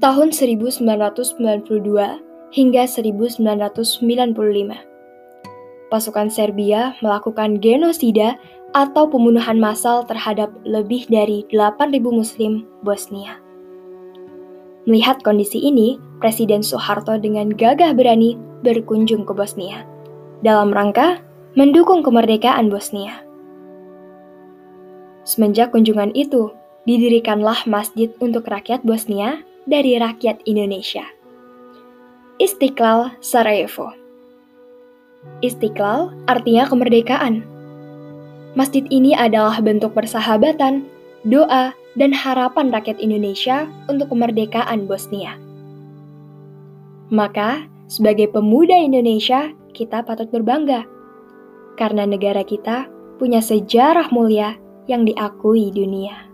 tahun 1992 hingga 1995. Pasukan Serbia melakukan genosida atau pembunuhan massal terhadap lebih dari 8.000 muslim Bosnia. Melihat kondisi ini, Presiden Soeharto dengan gagah berani berkunjung ke Bosnia dalam rangka mendukung kemerdekaan Bosnia. Semenjak kunjungan itu, didirikanlah masjid untuk rakyat Bosnia dari rakyat Indonesia. Istiqlal Sarajevo Istiqlal artinya kemerdekaan. Masjid ini adalah bentuk persahabatan, doa, dan harapan rakyat Indonesia untuk kemerdekaan Bosnia. Maka, sebagai pemuda Indonesia, kita patut berbangga karena negara kita punya sejarah mulia yang diakui dunia.